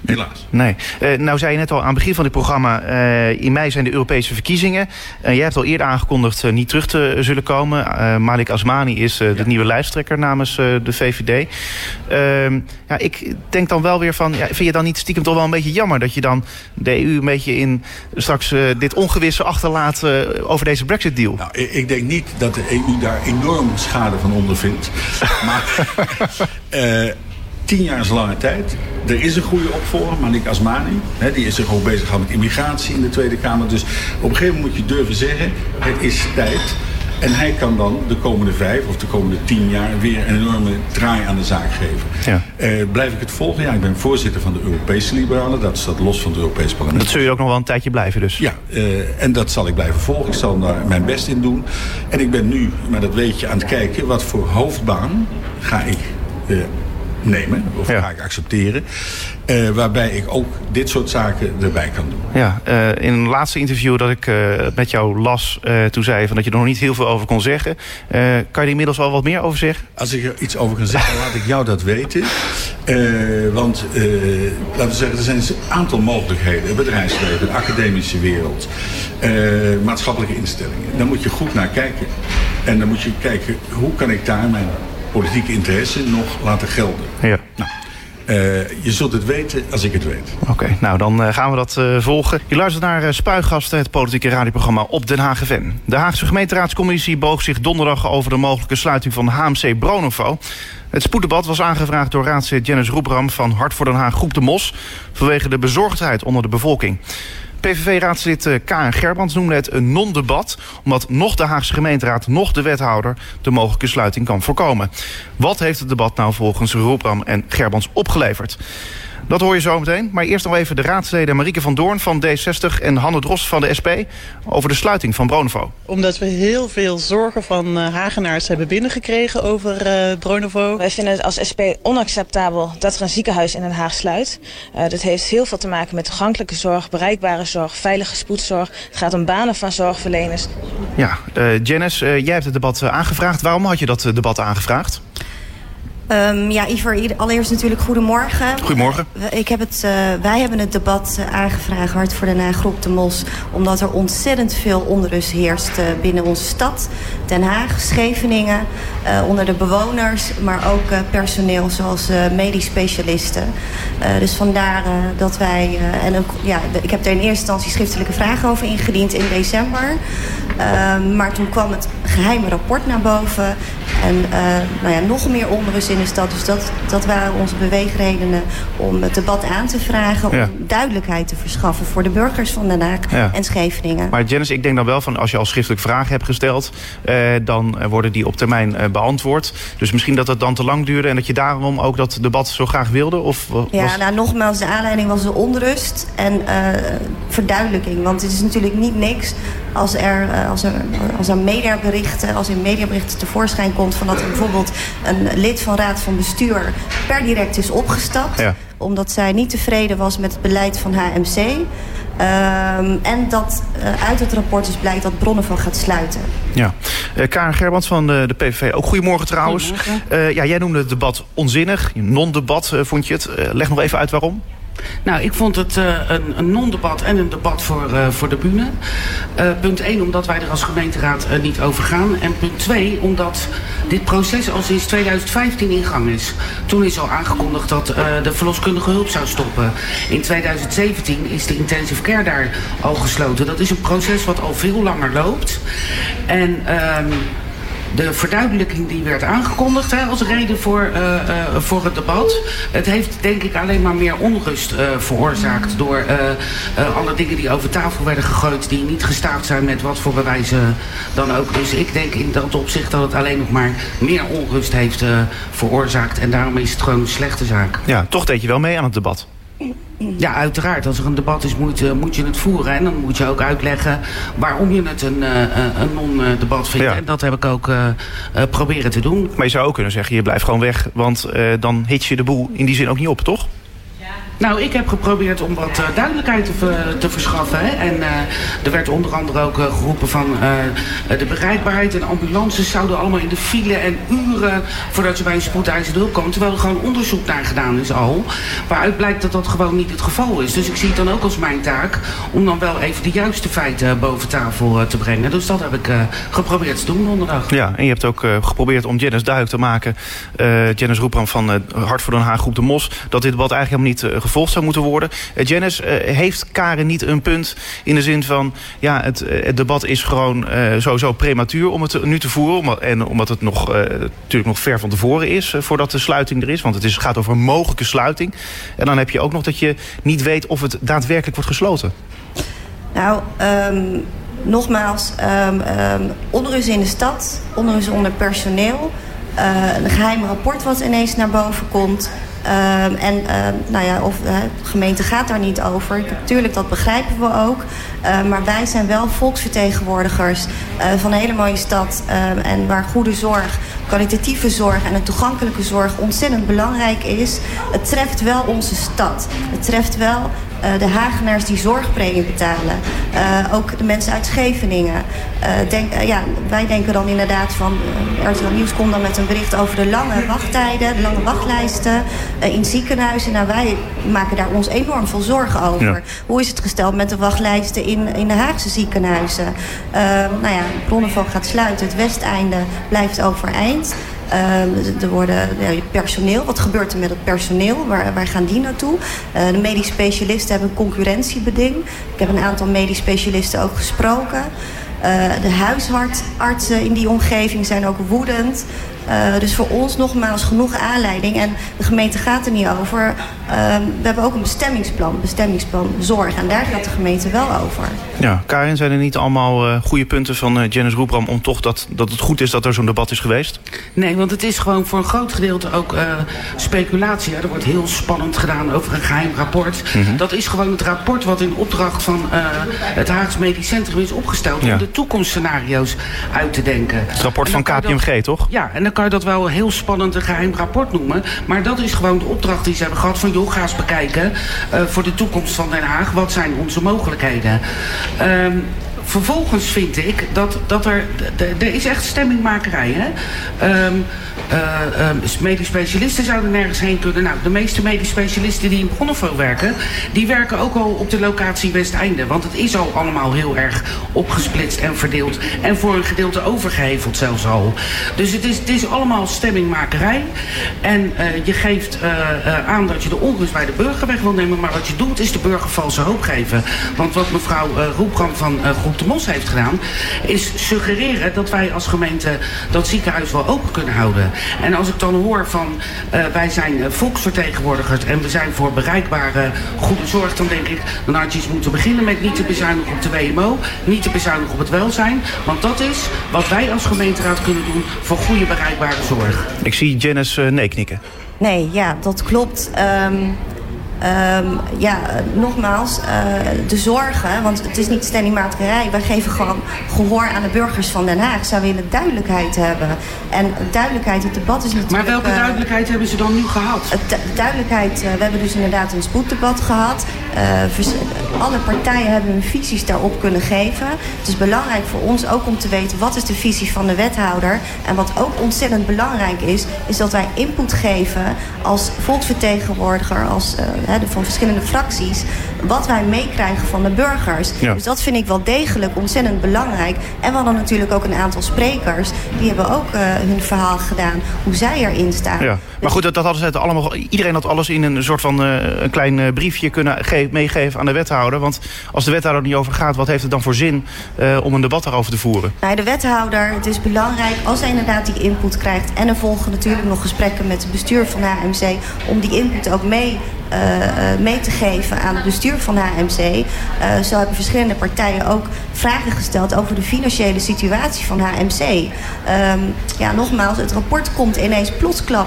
Helaas. Nee. Uh, nou zei je net al aan het begin van dit programma... Uh, in mei zijn de Europese verkiezingen. Uh, jij hebt al eerder aangekondigd niet terug te zullen komen. Malik Asmani is de ja. nieuwe lijsttrekker namens de VVD. Ehm, ja, ik denk dan wel weer van... Ja, vind je dan niet stiekem toch wel een beetje jammer... dat je dan de EU een beetje in straks dit ongewisse achterlaat... over deze Brexit-deal? Nou, ik denk niet dat de EU daar enorm schade van ondervindt. [laughs] maar tien jaar is lange tijd. Er is een goede opvolger, Malik Asmani. Hè, die is zich ook bezig met immigratie in de Tweede Kamer. Dus op een gegeven moment moet je durven zeggen... het is tijd. En hij kan dan de komende vijf of de komende tien jaar... weer een enorme draai aan de zaak geven. Ja. Uh, blijf ik het volgen? Ja, ik ben voorzitter van de Europese Liberalen. Dat staat los van het Europees Parlement. Dat zul je ook nog wel een tijdje blijven dus? Ja, uh, en dat zal ik blijven volgen. Ik zal daar mijn best in doen. En ik ben nu, maar dat weet je, aan het kijken... wat voor hoofdbaan ga ik... Uh, nemen. Of ja. ga ik accepteren. Uh, waarbij ik ook dit soort zaken erbij kan doen. Ja, uh, in een laatste interview dat ik uh, met jou las... toen zei je van dat je er nog niet heel veel over kon zeggen. kan je er inmiddels al wat meer over zeggen? Als ik er iets over kan zeggen, laat ik jou dat weten. want, laten we zeggen, er zijn een aantal mogelijkheden. Bedrijfsleven, de academische wereld. maatschappelijke instellingen. Daar moet je goed naar kijken. En dan moet je kijken, hoe kan ik daar mijn politieke interesse nog laten gelden. Ja. Nou, uh, je zult het weten als ik het weet. Oké, okay, nou dan uh, gaan we dat uh, volgen. Je luistert naar Spuigasten, het politieke radioprogramma op Den Haag FM. De Haagse gemeenteraadscommissie boog zich donderdag over de mogelijke sluiting van HMC Bronovo. Het spoeddebat was aangevraagd door raadslid Jennis Roebram van Hart voor Den Haag Groep de Mos... vanwege de bezorgdheid onder de bevolking. PVV-raadslid eh, Karen Gerbrands noemde het een non-debat... omdat nog de Haagse gemeenteraad, nog de wethouder... de mogelijke sluiting kan voorkomen. Wat heeft het debat nou volgens Roepram en Gerbrands opgeleverd? Dat hoor je zo meteen. Maar eerst nog even de raadsleden Marieke van Doorn van D60... en Hanne Dros van de SP over de sluiting van Bronovo. Omdat we heel veel zorgen van uh, Hagenaars hebben binnengekregen over uh, Bronovo. Wij vinden het als SP onacceptabel dat er een ziekenhuis in Den Haag sluit. Uh, dat heeft heel veel te maken met toegankelijke zorg, bereikbare zorg, veilige spoedzorg. Het gaat om banen van zorgverleners. Ja, Janice, jij hebt het debat aangevraagd. Waarom had je dat debat aangevraagd? Um, ja, Iver, allereerst natuurlijk goedemorgen. Goedemorgen. Ik heb het, uh, wij hebben het debat uh, aangevraagd, Hart voor Den Haag, Groep de Mos... omdat er ontzettend veel onrust heerst binnen onze stad. Den Haag, Scheveningen, onder de bewoners... maar ook personeel zoals medisch specialisten. dus vandaar dat wij... en ook, ja, ik heb er in eerste instantie schriftelijke vragen over ingediend in december. Ehm, maar toen kwam het geheime rapport naar boven... En nou ja, nog meer onrust in de stad. Dus dat, dat waren onze beweegredenen om het debat aan te vragen... om duidelijkheid te verschaffen voor de burgers van Den Haag en Scheveningen. Maar Janice, ik denk dan wel van als je al schriftelijk vragen hebt gesteld... Eh, dan worden die op termijn eh, beantwoord. Dus misschien dat het dan te lang duurde... en dat je daarom ook dat debat zo graag wilde? Of was... Ja, nou nogmaals, de aanleiding was de onrust en verduidelijking. Want het is natuurlijk niet niks als er, als er, als er mediaberichten, als in mediaberichten tevoorschijn komt... van dat er bijvoorbeeld een lid van raad van bestuur per direct is opgestapt. Ja omdat zij niet tevreden was met het beleid van HMC. Um, en dat uh, uit het rapport dus blijkt dat bronnen van gaat sluiten. Ja. Uh, Karen Gerband van de, de PVV. Ook goedemorgen trouwens. Goedemorgen. Uh, ja, jij noemde het debat onzinnig. Non-debat vond je het. leg nog even uit waarom. Nou, ik vond het uh, een, een non-debat en een debat voor, uh, voor de bühne. Uh, punt 1, omdat wij er als gemeenteraad niet over gaan. En punt 2, omdat dit proces al sinds 2015 in gang is. Toen is al aangekondigd dat de verloskundige hulp zou stoppen. In 2017 is de intensive care daar al gesloten. Dat is een proces wat al veel langer loopt. En... De verduidelijking die werd aangekondigd hè, als reden voor, uh, uh, voor het debat. Het heeft denk ik alleen maar meer onrust uh, veroorzaakt door alle dingen die over tafel werden gegooid die niet gestaafd zijn met wat voor bewijzen dan ook. Dus ik denk in dat opzicht dat het alleen nog maar meer onrust heeft veroorzaakt en daarom is het gewoon een slechte zaak. Ja, toch deed je wel mee aan het debat. Ja, uiteraard. Als er een debat is, moet, uh, moet je het voeren. En dan moet je ook uitleggen waarom je het een, uh, een non-debat vindt. Ja. En dat heb ik ook uh, proberen te doen. Maar je zou ook kunnen zeggen, je blijft gewoon weg. Want dan hit je de boel in die zin ook niet op, toch? Nou, ik heb geprobeerd om wat uh, duidelijkheid te, te verschaffen. Hè. En uh, er werd onder andere ook uh, geroepen van de bereikbaarheid en ambulances zouden allemaal in de file en uren voordat je bij een spoedeisende hulp komt. Terwijl er gewoon onderzoek naar gedaan is al. Waaruit blijkt dat dat gewoon niet het geval is. Dus ik zie het dan ook als mijn taak om dan wel even de juiste feiten boven tafel te brengen. Dus dat heb ik geprobeerd te doen donderdag. Ja, en je hebt ook geprobeerd om Janice duidelijk te maken, Janice Roepram van Hart voor Den Haag Groep de Mos, dat dit wat eigenlijk helemaal niet gevolgd zou moeten worden. Uh, Janice, uh, heeft Karen niet een punt in de zin van... ja, het, uh, het debat is gewoon sowieso prematuur om het nu te voeren... En omdat het nog, natuurlijk nog ver van tevoren is voordat de sluiting er is. Want het is, gaat over een mogelijke sluiting. En dan heb je ook nog dat je niet weet of het daadwerkelijk wordt gesloten. Nou, um, nogmaals, um, um, onrust in de stad, onrust onder personeel... een geheim rapport wat ineens naar boven komt... Um, en uh, nou ja, of, uh, de gemeente gaat daar niet over. Natuurlijk, dat begrijpen we ook. Uh, maar wij zijn wel volksvertegenwoordigers eh, van een hele mooie stad. Ehm, en waar goede zorg, kwalitatieve zorg en een toegankelijke zorg ontzettend belangrijk is. Het treft wel onze stad. Het treft wel uh, de Hagenaars die zorgpremie betalen. Uh, ook de mensen uit Scheveningen. Uh, denk, ja, wij denken dan inderdaad van... RTL Nieuws komt dan met een bericht over de lange wachttijden... de lange wachtlijsten in ziekenhuizen. Nou, wij maken daar ons enorm veel zorgen over. Ja. Hoe is het gesteld met de wachtlijsten in, in de Haagse ziekenhuizen? nou ja, Bronnenval gaat sluiten. Het Westeinde blijft overeind. Er worden ja, personeel. Wat gebeurt er met het personeel? Waar, waar gaan die naartoe? Uh, de medisch specialisten hebben een concurrentiebeding. Ik heb een aantal medisch specialisten ook gesproken. Uh, de huisartsen in die omgeving zijn ook woedend. Uh, dus voor ons nogmaals genoeg aanleiding. En de gemeente gaat er niet over. Uh, we hebben ook een bestemmingsplan, bestemmingsplan zorg. En daar gaat de gemeente wel over. Ja, Karin, zijn er niet allemaal uh, goede punten van uh, Janice Roepram... om toch dat, dat het goed is dat er zo'n debat is geweest? Nee, want het is gewoon voor een groot gedeelte ook speculatie. Er wordt heel spannend gedaan over een geheim rapport. Mm -hmm. Dat is gewoon het rapport wat in opdracht van het Haags Medisch Centrum is opgesteld... Ja. om de toekomstscenario's uit te denken. Het rapport van KPMG, dat, toch? Ja, en kan je dat wel een heel spannend een geheim rapport noemen. Maar dat is gewoon de opdracht die ze hebben gehad van... joh, ga eens bekijken uh, voor de toekomst van Den Haag. Wat zijn onze mogelijkheden? Um, vervolgens vind ik dat, dat er... Er is echt stemmingmakerij, hè? Um, uh, medisch specialisten zouden nergens heen kunnen. Nou, de meeste medisch specialisten die in Bonneville werken... die werken ook al op de locatie Westeinde. Want het is al allemaal heel erg opgesplitst en verdeeld. En voor een gedeelte overgeheveld zelfs al. Dus het is, het is allemaal stemmingmakerij. En uh, je geeft uh, aan dat je de onrust bij de burger weg wil nemen. Maar wat je doet is de burger valse hoop geven. Want wat mevrouw uh, Roepram van Groep de Mos heeft gedaan... is suggereren dat wij als gemeente dat ziekenhuis wel open kunnen houden. En als ik dan hoor van uh, wij zijn uh, volksvertegenwoordigers en we zijn voor bereikbare goede zorg, dan denk ik, dan had je moeten beginnen met niet te bezuinigen op de WMO, niet te bezuinigen op het welzijn. Want dat is wat wij als gemeenteraad kunnen doen voor goede bereikbare zorg. Ik zie Janice uh, nee knikken. Nee, ja, dat klopt. Um, ehm, ja, nogmaals, de zorgen, want het is niet stellingmakerij. Wij geven gewoon gehoor aan de burgers van Den Haag. Zij willen duidelijkheid hebben. En duidelijkheid, het debat is natuurlijk... Maar welke duidelijkheid hebben ze dan nu gehad? duidelijkheid, we hebben dus inderdaad een spoeddebat gehad. Alle partijen hebben hun visies daarop kunnen geven. Het is belangrijk voor ons ook om te weten wat is de visie van de wethouder. En wat ook ontzettend belangrijk is, is dat wij input geven als volksvertegenwoordiger, als, uh, van verschillende fracties, wat wij meekrijgen van de burgers. Dus dat vind ik wel degelijk ontzettend belangrijk. En we hadden natuurlijk ook een aantal sprekers, die hebben ook uh, hun verhaal gedaan, hoe zij erin staan. Ja. Maar goed, dat, dat hadden ze allemaal, iedereen had alles in een soort van een klein briefje kunnen meegeven aan de wethouder. Want als de wethouder er niet over gaat, wat heeft het dan voor zin om een debat daarover te voeren? Nou, de wethouder, het is belangrijk als hij inderdaad die input krijgt. En er volgen natuurlijk nog gesprekken met het bestuur van HMC... om die input ook mee mee te geven aan het bestuur van HMC. Uh, zo hebben verschillende partijen ook vragen gesteld over de financiële situatie van HMC. Ja, nogmaals, het rapport komt ineens plotsklap,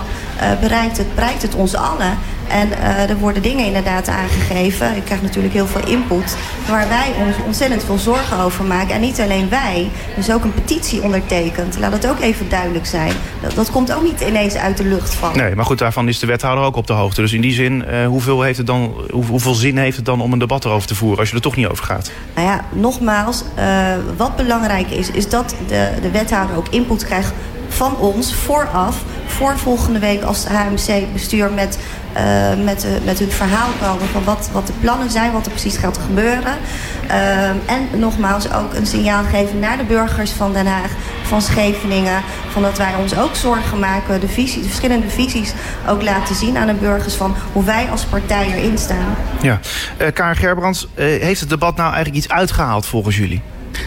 bereikt, het, bereikt het ons allen. En er worden dingen inderdaad aangegeven. Ik krijg natuurlijk heel veel input. Waar wij ons ontzettend veel zorgen over maken. En niet alleen wij. Is ook een petitie ondertekend. Laat het ook even duidelijk zijn. Dat, dat komt ook niet ineens uit de lucht vallen. Nee, maar goed, daarvan is de wethouder ook op de hoogte. Dus in die zin, uh, hoeveel, heeft het dan, hoe, hoeveel zin heeft het dan om een debat erover te voeren... als je er toch niet over gaat? Nou ja, nogmaals, uh, wat belangrijk is... is dat de, de wethouder ook input krijgt van ons vooraf voor volgende week als HMC-bestuur met, uh, met, uh, met hun verhaal komen van wat, wat de plannen zijn, wat er precies gaat gebeuren. Uh, en nogmaals ook een signaal geven naar de burgers van Den Haag, van Scheveningen, van dat wij ons ook zorgen maken, de, visie, de verschillende visies ook laten zien aan de burgers van hoe wij als partij erin staan. Ja, uh, Karin Gerbrands, heeft het debat nou eigenlijk iets uitgehaald volgens jullie?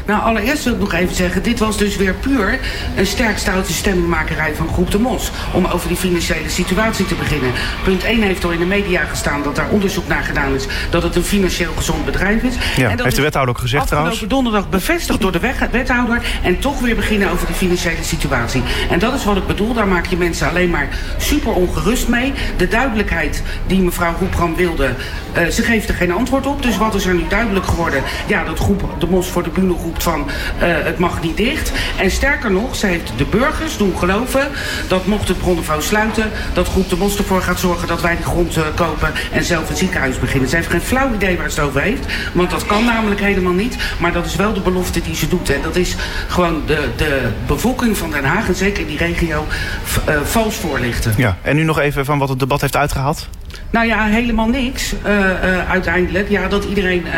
Nou, allereerst wil ik nog even zeggen, dit was dus weer puur een sterk stoute stemmenmakerij van Groep de Mos. Om over die financiële situatie te beginnen. Punt 1 heeft al in de media gestaan dat daar onderzoek naar gedaan is. Dat het een financieel gezond bedrijf is. Ja, en dat heeft de wethouder ook gezegd trouwens. Afgelopen donderdag bevestigd door de wethouder. En toch weer beginnen over de financiële situatie. En dat is wat ik bedoel. Daar maak je mensen alleen maar super ongerust mee. De duidelijkheid die mevrouw Roepram wilde, uh, ze geeft er geen antwoord op. Dus wat is er nu duidelijk geworden? Ja, dat Groep de Mos voor de bühne roept van uh, het mag niet dicht. En sterker nog, ze heeft de burgers doen geloven dat mocht het Bronnenvouw sluiten, dat Groep de Mos ervoor gaat zorgen dat wij die grond uh, kopen en zelf een ziekenhuis beginnen. Ze heeft geen flauw idee waar ze het over heeft, want dat kan namelijk helemaal niet. Maar dat is wel de belofte die ze doet. En dat is gewoon de, de bevolking van Den Haag en zeker in die regio uh, vals voorlichten. Ja, en nu nog even van wat het debat heeft uitgehaald? Nou ja, helemaal niks uh, uh, uiteindelijk. Ja, dat iedereen uh,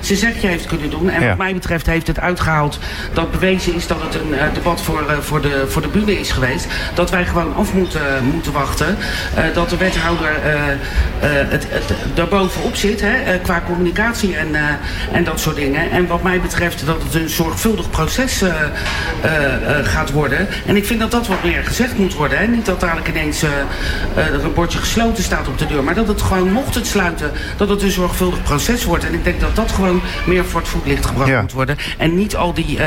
zijn zegje heeft kunnen doen. En ja. wat mij betreft heeft het uitgehaald dat bewezen is dat het een debat voor, voor, de, voor de bühne is geweest. Dat wij gewoon af moeten, moeten wachten. dat de wethouder het, het, daarbovenop zit hè, qua communicatie en, en dat soort dingen. En wat mij betreft dat het een zorgvuldig proces gaat worden. En ik vind dat dat wat meer gezegd moet worden. Hè. Niet dat dadelijk ineens er een bordje gesloten staat op de deur. Maar dat het gewoon, mocht het sluiten, dat het een zorgvuldig proces wordt. En ik denk dat dat gewoon meer voor het voetlicht gebracht ja. moet worden. En niet al die, uh,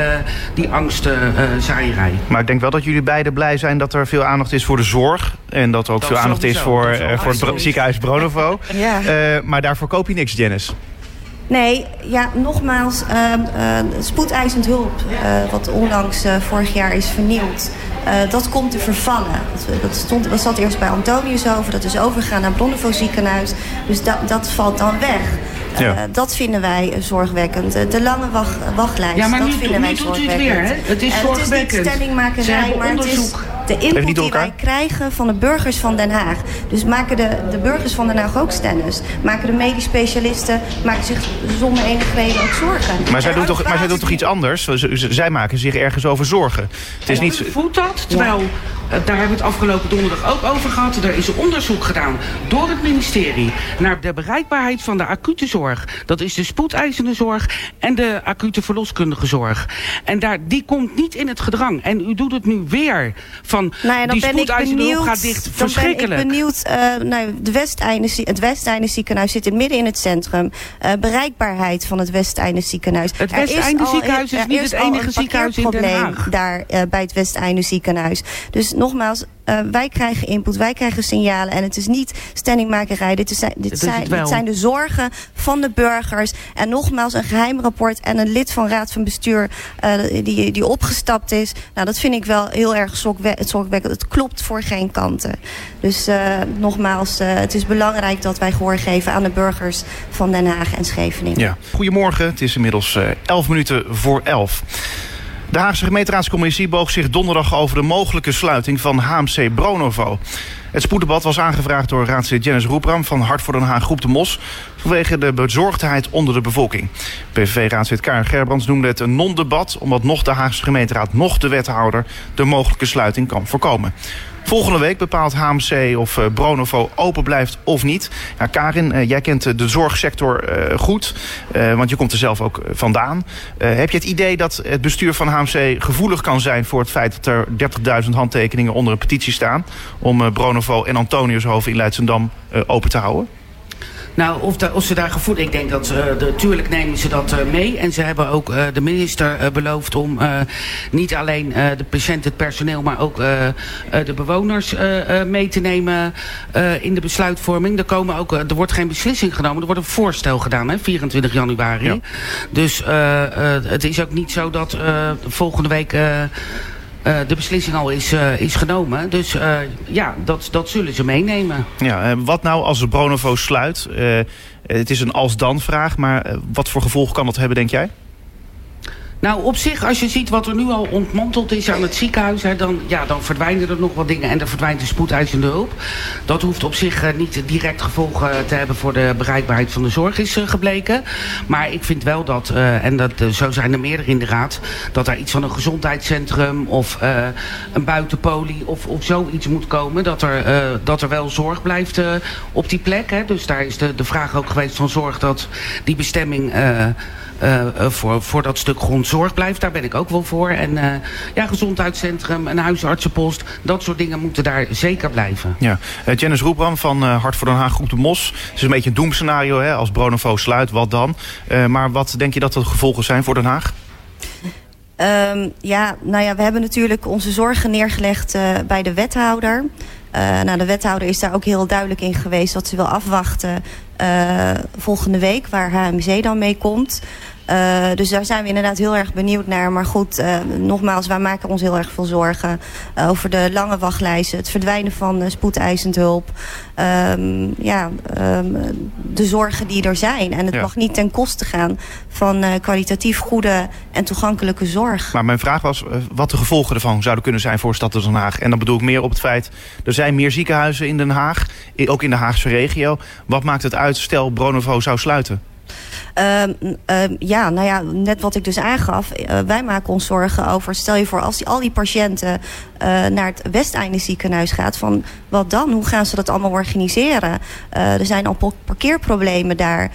die angstzaaierij. Uh, maar ik denk wel dat jullie beiden blij zijn dat er veel aandacht is voor de zorg. En dat er ook dat veel aandacht is voor, uh, voor het ziekenhuis Bronovo. [laughs] ja. maar daarvoor koop je niks, Janice. Nee, ja, nogmaals, uh, uh, spoedeisend hulp, uh, wat onlangs vorig jaar is vernieuwd. dat komt te vervallen. Dat, dat, stond, dat zat eerst bij Antonius over, dat is overgegaan naar Bronnevo ziekenhuis. Dus dat, dat valt dan weg. Ja. dat vinden wij zorgwekkend. De lange wacht, wachtlijst, ja, maar dat nu, vinden nu wij zorgwekkend. Het, weer, hè? het is zorgwekkend. Het is niet stellingmakerij, maar het is de input die wij krijgen van de burgers van Den Haag. Dus maken de, de burgers van Den Haag ook stennis. Maken de medisch specialisten maken zich zonder enige reden ook zorgen. Maar zij doen toch, maar zij doen toch iets anders? Zij maken zich ergens over zorgen. Het is niet... Voelt dat? Terwijl, ja. daar hebben we het afgelopen donderdag ook over gehad. Er is onderzoek gedaan door het ministerie... naar de bereikbaarheid van de acute zorg. Dat is de spoedeisende zorg en de acute verloskundige zorg. En daar, die komt niet in het gedrang. En u doet het nu weer van nou ja, dan die ben ik benieuwd, gaat dicht. Dan Verschrikkelijk. ben ik benieuwd. Uh, nou, de Westeinde, het Westeinde ziekenhuis zit in midden in het centrum. Uh, bereikbaarheid van het Westeinde ziekenhuis. Het Westeinde ziekenhuis is niet het enige ziekenhuis in Den Haag. daar uh, bij het Westeinde ziekenhuis. Dus nogmaals, Uh, wij krijgen input, wij krijgen signalen. En het is niet standingmakerij. Dit, is, dit, zijn, dit zijn de zorgen van de burgers. En nogmaals, een geheim rapport en een lid van Raad van Bestuur uh, die, die opgestapt is. Nou, dat vind ik wel heel erg zorgwekkend. Het klopt voor geen kanten. Dus uh, nogmaals, het is belangrijk dat wij gehoor geven aan de burgers van Den Haag en Scheveningen. Ja. Goedemorgen, het is inmiddels 11 minuten voor 11. De Haagse gemeenteraadscommissie boog zich donderdag over de mogelijke sluiting van HMC Bronovo. Het spoeddebat was aangevraagd door raadslid Jennis Roepram van Hart voor Den Haag Groep de Mos vanwege de bezorgdheid onder de bevolking. PVV-raadslid Karen Gerbrands noemde het een non-debat omdat nog de Haagse gemeenteraad nog de wethouder de mogelijke sluiting kan voorkomen. Volgende week bepaalt HMC of uh, Bronovo open blijft of niet. Ja, Karin, uh, jij kent de zorgsector goed, want je komt er zelf ook vandaan. heb je het idee dat het bestuur van HMC gevoelig kan zijn... voor het feit dat er 30.000 handtekeningen onder een petitie staan... om Bronovo en Antoniushoven in Leidsendam open te houden? Nou, of, de, of ze daar gevoed... Ik denk dat ze... Natuurlijk nemen ze dat uh, mee. En ze hebben ook uh, de minister beloofd om niet alleen de patiënten, het personeel... maar ook de bewoners mee te nemen in de besluitvorming. Er, komen ook, er wordt geen beslissing genomen. Er wordt een voorstel gedaan, hè, 24 januari. Ja. Dus het is ook niet zo dat volgende week... Uh, de beslissing al is, uh, is genomen. Dus uh, ja, dat, dat zullen ze meenemen. Ja, wat nou als Bronovo sluit? het is een als-dan vraag, maar wat voor gevolgen kan dat hebben, denk jij? Nou, op zich, als je ziet wat er nu al ontmanteld is aan het ziekenhuis... Hè, dan, ja, dan verdwijnen er nog wat dingen en er verdwijnt de spoedeisende hulp. Dat hoeft op zich uh, niet direct gevolgen te hebben voor de bereikbaarheid van de zorg, is uh, gebleken. Maar ik vind wel dat, uh, en dat, zo zijn er meerdere in de raad... dat er iets van een gezondheidscentrum of een buitenpolie of, of zoiets moet komen... dat er, dat er wel zorg blijft op die plek. Hè. Dus daar is de, de vraag ook geweest van zorg dat die bestemming... Uh, voor, voor dat stuk grondzorg blijft. Daar ben ik ook wel voor. En uh, ja, gezondheidscentrum, een huisartsenpost, dat soort dingen moeten daar zeker blijven. Ja. Uh, Janice Roepram van Hart voor Den Haag Groep de Mos. Het is een beetje een doemscenario hè? als Bronovo sluit, wat dan? maar wat denk je dat de gevolgen zijn voor Den Haag? Um, ja, nou ja, we hebben natuurlijk onze zorgen neergelegd bij de wethouder. Uh, nou, de wethouder is daar ook heel duidelijk in geweest dat ze wil afwachten volgende week waar HMC dan mee komt. Uh, dus daar zijn we inderdaad heel erg benieuwd naar. Maar goed, uh, nogmaals, wij maken ons heel erg veel zorgen uh, over de lange wachtlijsten. Het verdwijnen van spoedeisend hulp. Um, ja, um, de zorgen die er zijn. En het ja. mag niet ten koste gaan van kwalitatief goede en toegankelijke zorg. Maar mijn vraag was wat de gevolgen ervan zouden kunnen zijn voor Stad Den Haag. En dan bedoel ik meer op het feit, er zijn meer ziekenhuizen in Den Haag. Ook in de Haagse regio. Wat maakt het uit, stel Bronovo zou sluiten? Um, um, ja, nou ja, net wat ik dus aangaf. Uh, wij maken ons zorgen over, stel je voor, als die, al die patiënten naar het Westeinde ziekenhuis gaat, van wat dan? Hoe gaan ze dat allemaal organiseren? Uh, er zijn al parkeerproblemen daar.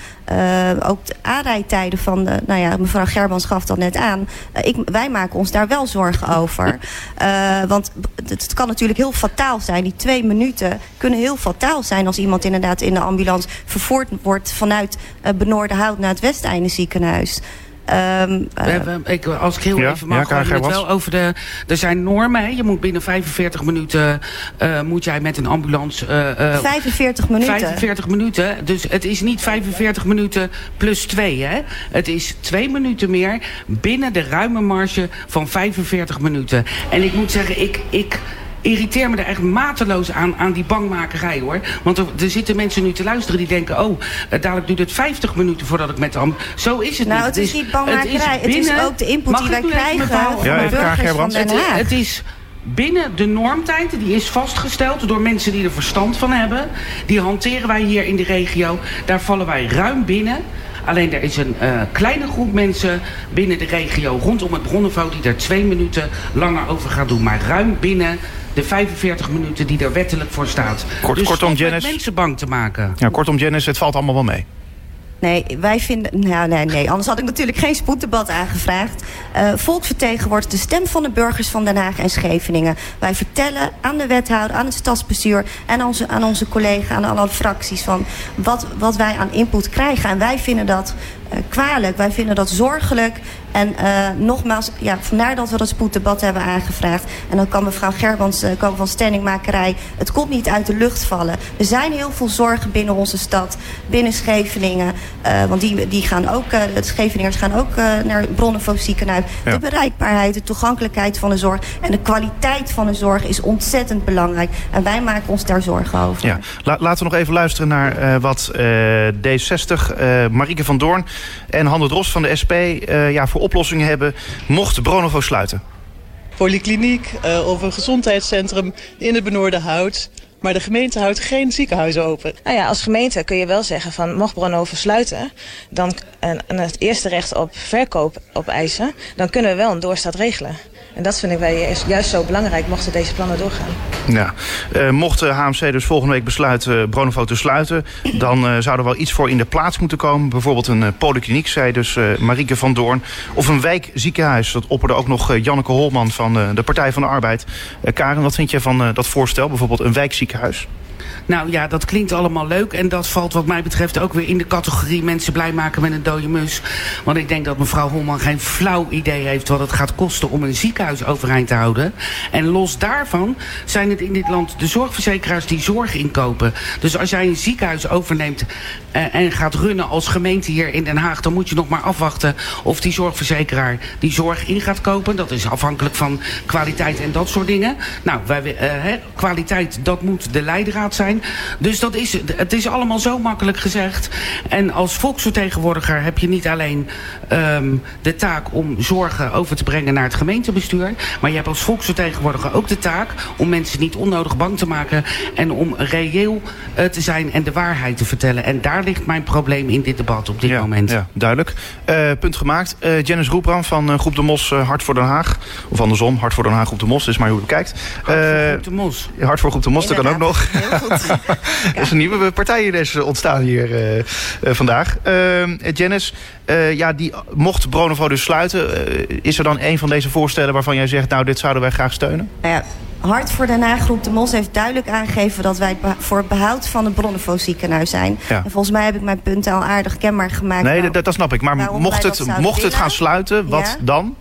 ook de aanrijdtijden van, de, nou ja, mevrouw Gerbans gaf dat net aan. ik, wij maken ons daar wel zorgen over. [laughs] want het, kan natuurlijk heel fataal zijn. Die twee minuten kunnen heel fataal zijn als iemand inderdaad in de ambulance vervoerd wordt vanuit Benoordenhout naar het Westeinde ziekenhuis. Um, uh, ik, als ik heel ja, even mag, ja, hebben het wel over de... Er zijn normen, hè? je moet binnen 45 minuten... Uh, moet jij met een ambulance... Uh, 45 minuten? 45 minuten. Dus het is niet 45 minuten plus 2, hè? Het is 2 minuten meer binnen de ruime marge van 45 minuten. En ik moet zeggen, ik... ik irriteer me er echt mateloos aan, aan die bangmakerij hoor. Want er, er zitten mensen nu te luisteren die denken... oh, uh, dadelijk duurt het 50 minuten voordat ik met hem... Zo is het nou, niet. het is niet bangmakerij. Het is, binnen, het is ook de input die wij krijgen ja, de burgers. Het, het is binnen de normtijd, die is vastgesteld door mensen die er verstand van hebben. Die hanteren wij hier in de regio. Daar vallen wij ruim binnen. Alleen er is een uh, kleine groep mensen binnen de regio rondom het Bronnenvouw... die er twee minuten langer over gaat doen. Maar ruim binnen de 45 minuten die er wettelijk voor staat. Kort, dus kortom, Janice, mensen bang te maken. Ja, kortom, Janice, het valt allemaal wel mee. Nee, wij vinden... Nou, nee, nee. Anders had ik natuurlijk geen spoeddebat aangevraagd. Uh, volk vertegenwoordigt de stem van de burgers van Den Haag en Scheveningen. Wij vertellen aan de wethouder, aan het stadsbestuur... en aan onze, aan onze collega's, aan alle fracties... van wat, wat wij aan input krijgen. En wij vinden dat kwalijk. Wij vinden dat zorgelijk. En uh, nogmaals, ja, vandaar dat we dat spoeddebat hebben aangevraagd. En dan kan mevrouw Gerbans uh, komen van Stenningmakerij. Het komt niet uit de lucht vallen. Er zijn heel veel zorgen binnen onze stad, binnen Scheveningen. Uh, want die, die gaan ook, de Scheveningers gaan ook naar bronnen van ziekenhuis. Ja. De bereikbaarheid, de toegankelijkheid van de zorg en de kwaliteit van de zorg is ontzettend belangrijk. En wij maken ons daar zorgen over. Ja. La laten we nog even luisteren naar wat D60, Marieke van Doorn en Hande Dros van de SP ja, voor oplossingen hebben mocht Bronovo sluiten? Polykliniek uh, of een gezondheidscentrum in het benoorde hout. Maar de gemeente houdt geen ziekenhuizen open. Nou ja, als gemeente kun je wel zeggen van mocht Bronovo sluiten... dan en, en het eerste recht op verkoop op eisen... dan kunnen we wel een doorstaat regelen. En dat vinden wij juist zo belangrijk mochten deze plannen doorgaan. Ja. Uh, mocht de HMC dus volgende week besluiten Bronovo te sluiten... dan uh, zou er wel iets voor in de plaats moeten komen. Bijvoorbeeld een uh, polykliniek, zei dus Marieke van Doorn. Of een wijkziekenhuis. Dat opperde ook nog Janneke Holman van de Partij van de Arbeid. Karen, wat vind je van dat voorstel? Bijvoorbeeld een wijkziekenhuis? Nou ja, dat klinkt allemaal leuk. En dat valt wat mij betreft ook weer in de categorie mensen blij maken met een dode mus. Want ik denk dat mevrouw Holman geen flauw idee heeft wat het gaat kosten om een ziekenhuis overeind te houden. En los daarvan zijn het in dit land de zorgverzekeraars die zorg inkopen. Dus als jij een ziekenhuis overneemt uh, en gaat runnen als gemeente hier in Den Haag, dan moet je nog maar afwachten of die zorgverzekeraar die zorg in gaat kopen. Dat is afhankelijk van kwaliteit en dat soort dingen. Nou, wij, he, kwaliteit, dat moet de leidraad zijn. Dus dat is, het is allemaal zo makkelijk gezegd. En als volksvertegenwoordiger heb je niet alleen um, de taak om zorgen over te brengen naar het gemeentebestuur. Maar je hebt als volksvertegenwoordiger ook de taak om mensen niet onnodig bang te maken. En om reëel uh, te zijn en de waarheid te vertellen. En daar ligt mijn probleem in dit debat op dit ja, moment. Ja, duidelijk. Uh, punt gemaakt. Uh, Janice Roepram van Groep de Mos, Hart voor Den Haag. Of andersom, Hart voor Den Haag, Groep de Mos. is maar hoe je het. Hart voor Groep de Mos. Hart voor Groep de Mos, dat kan ook nog. [laughs] er is een nieuwe partij dus ontstaan hier uh, uh, vandaag. Uh, Janice, ja, die, mocht Bronovo dus sluiten... is er dan een van deze voorstellen waarvan jij zegt... nou, dit zouden wij graag steunen? Nou ja. Hart voor Den Haag Groep de Mos heeft duidelijk aangegeven... dat wij voor het behoud van het Bronovo ziekenhuis zijn. Ja. En volgens mij heb ik mijn punt al aardig kenbaar gemaakt. Nee, dat, dat snap ik. Maar mocht het, mocht het gaan sluiten, wat ja? dan?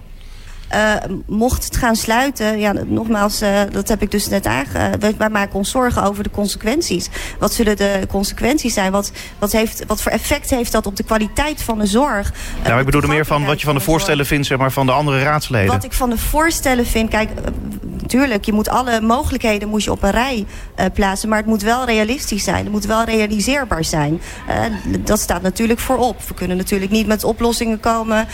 Uh, mocht het gaan sluiten, ja, nogmaals, uh, dat heb ik dus net aange... Wij, wij maken ons zorgen over de consequenties. Wat zullen de consequenties zijn? Wat, wat, heeft, wat voor effect heeft dat op de kwaliteit van de zorg? Uh, nou, ik bedoel er meer van wat je van de voorstellen vindt zeg maar, van de andere raadsleden. Wat ik van de voorstellen vind, kijk, natuurlijk, je moet alle mogelijkheden moet je op een rij plaatsen. Maar het moet wel realistisch zijn. Het moet wel realiseerbaar zijn. dat staat natuurlijk voorop. We kunnen natuurlijk niet met oplossingen komen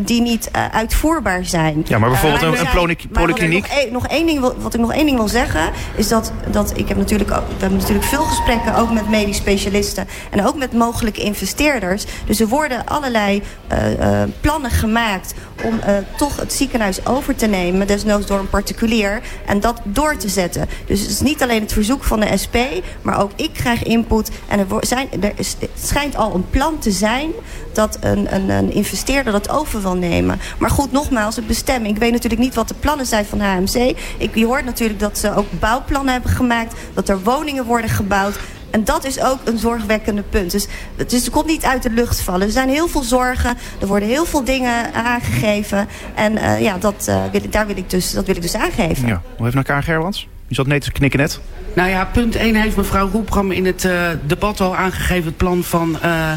die niet uitvoerbaar zijn zijn. Ja, maar bijvoorbeeld een, een polykliniek. Nog, nog één ding wil, wat ik nog één ding wil zeggen, is dat, dat ik heb natuurlijk, ook, we hebben natuurlijk veel gesprekken, ook met medisch specialisten en ook met mogelijke investeerders. Dus er worden allerlei uh, uh, plannen gemaakt om uh, toch het ziekenhuis over te nemen, desnoods door een particulier, en dat door te zetten. Dus het is niet alleen het verzoek van de SP, maar ook ik krijg input. En er, zijn, er is, schijnt al een plan te zijn dat een, een, een investeerder dat over wil nemen. Maar goed, nogmaals, bestemming. Ik weet natuurlijk niet wat de plannen zijn van HMC. Ik, je hoort natuurlijk dat ze ook bouwplannen hebben gemaakt, dat er woningen worden gebouwd. En dat is ook een zorgwekkende punt. Dus, dus het komt niet uit de lucht vallen. Er zijn heel veel zorgen. Er worden heel veel dingen aangegeven. En uh, ja, dat, uh, wil, daar wil ik dus, dat wil ik dus aangeven. Ja. Hoe naar elkaar, Gerwans? Je zat net te knikken net. Nou ja, punt 1 heeft mevrouw Roepram in het uh, debat al aangegeven... het plan van uh,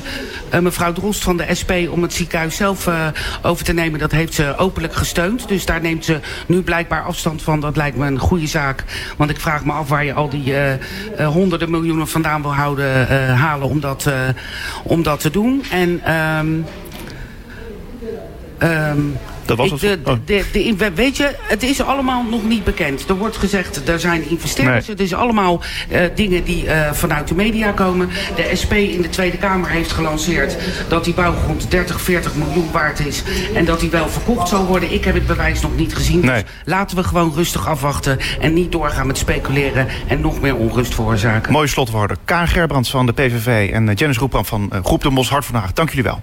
uh, mevrouw Drost van de SP om het ziekenhuis zelf over te nemen. Dat heeft ze openlijk gesteund. Dus daar neemt ze nu blijkbaar afstand van. Dat lijkt me een goede zaak. Want ik vraag me af waar je al die honderden miljoenen vandaan wil houden, halen om dat, om dat te doen. En... Um, um, dat was ik, de, de, de, weet je, het is allemaal nog niet bekend. Er wordt gezegd, er zijn investeerders. Nee. Het is allemaal uh, dingen die uh, vanuit de media komen. De SP in de Tweede Kamer heeft gelanceerd dat die bouwgrond 30, 40 miljoen waard is. En dat die wel verkocht zal worden. Ik heb het bewijs nog niet gezien. Nee. Dus laten we gewoon rustig afwachten. En niet doorgaan met speculeren en nog meer onrust veroorzaken. Mooie slotwoorden. Karen Gerbrands van de PVV en Janice Roepman van Groep de Mos Hart van Haag. Dank jullie wel.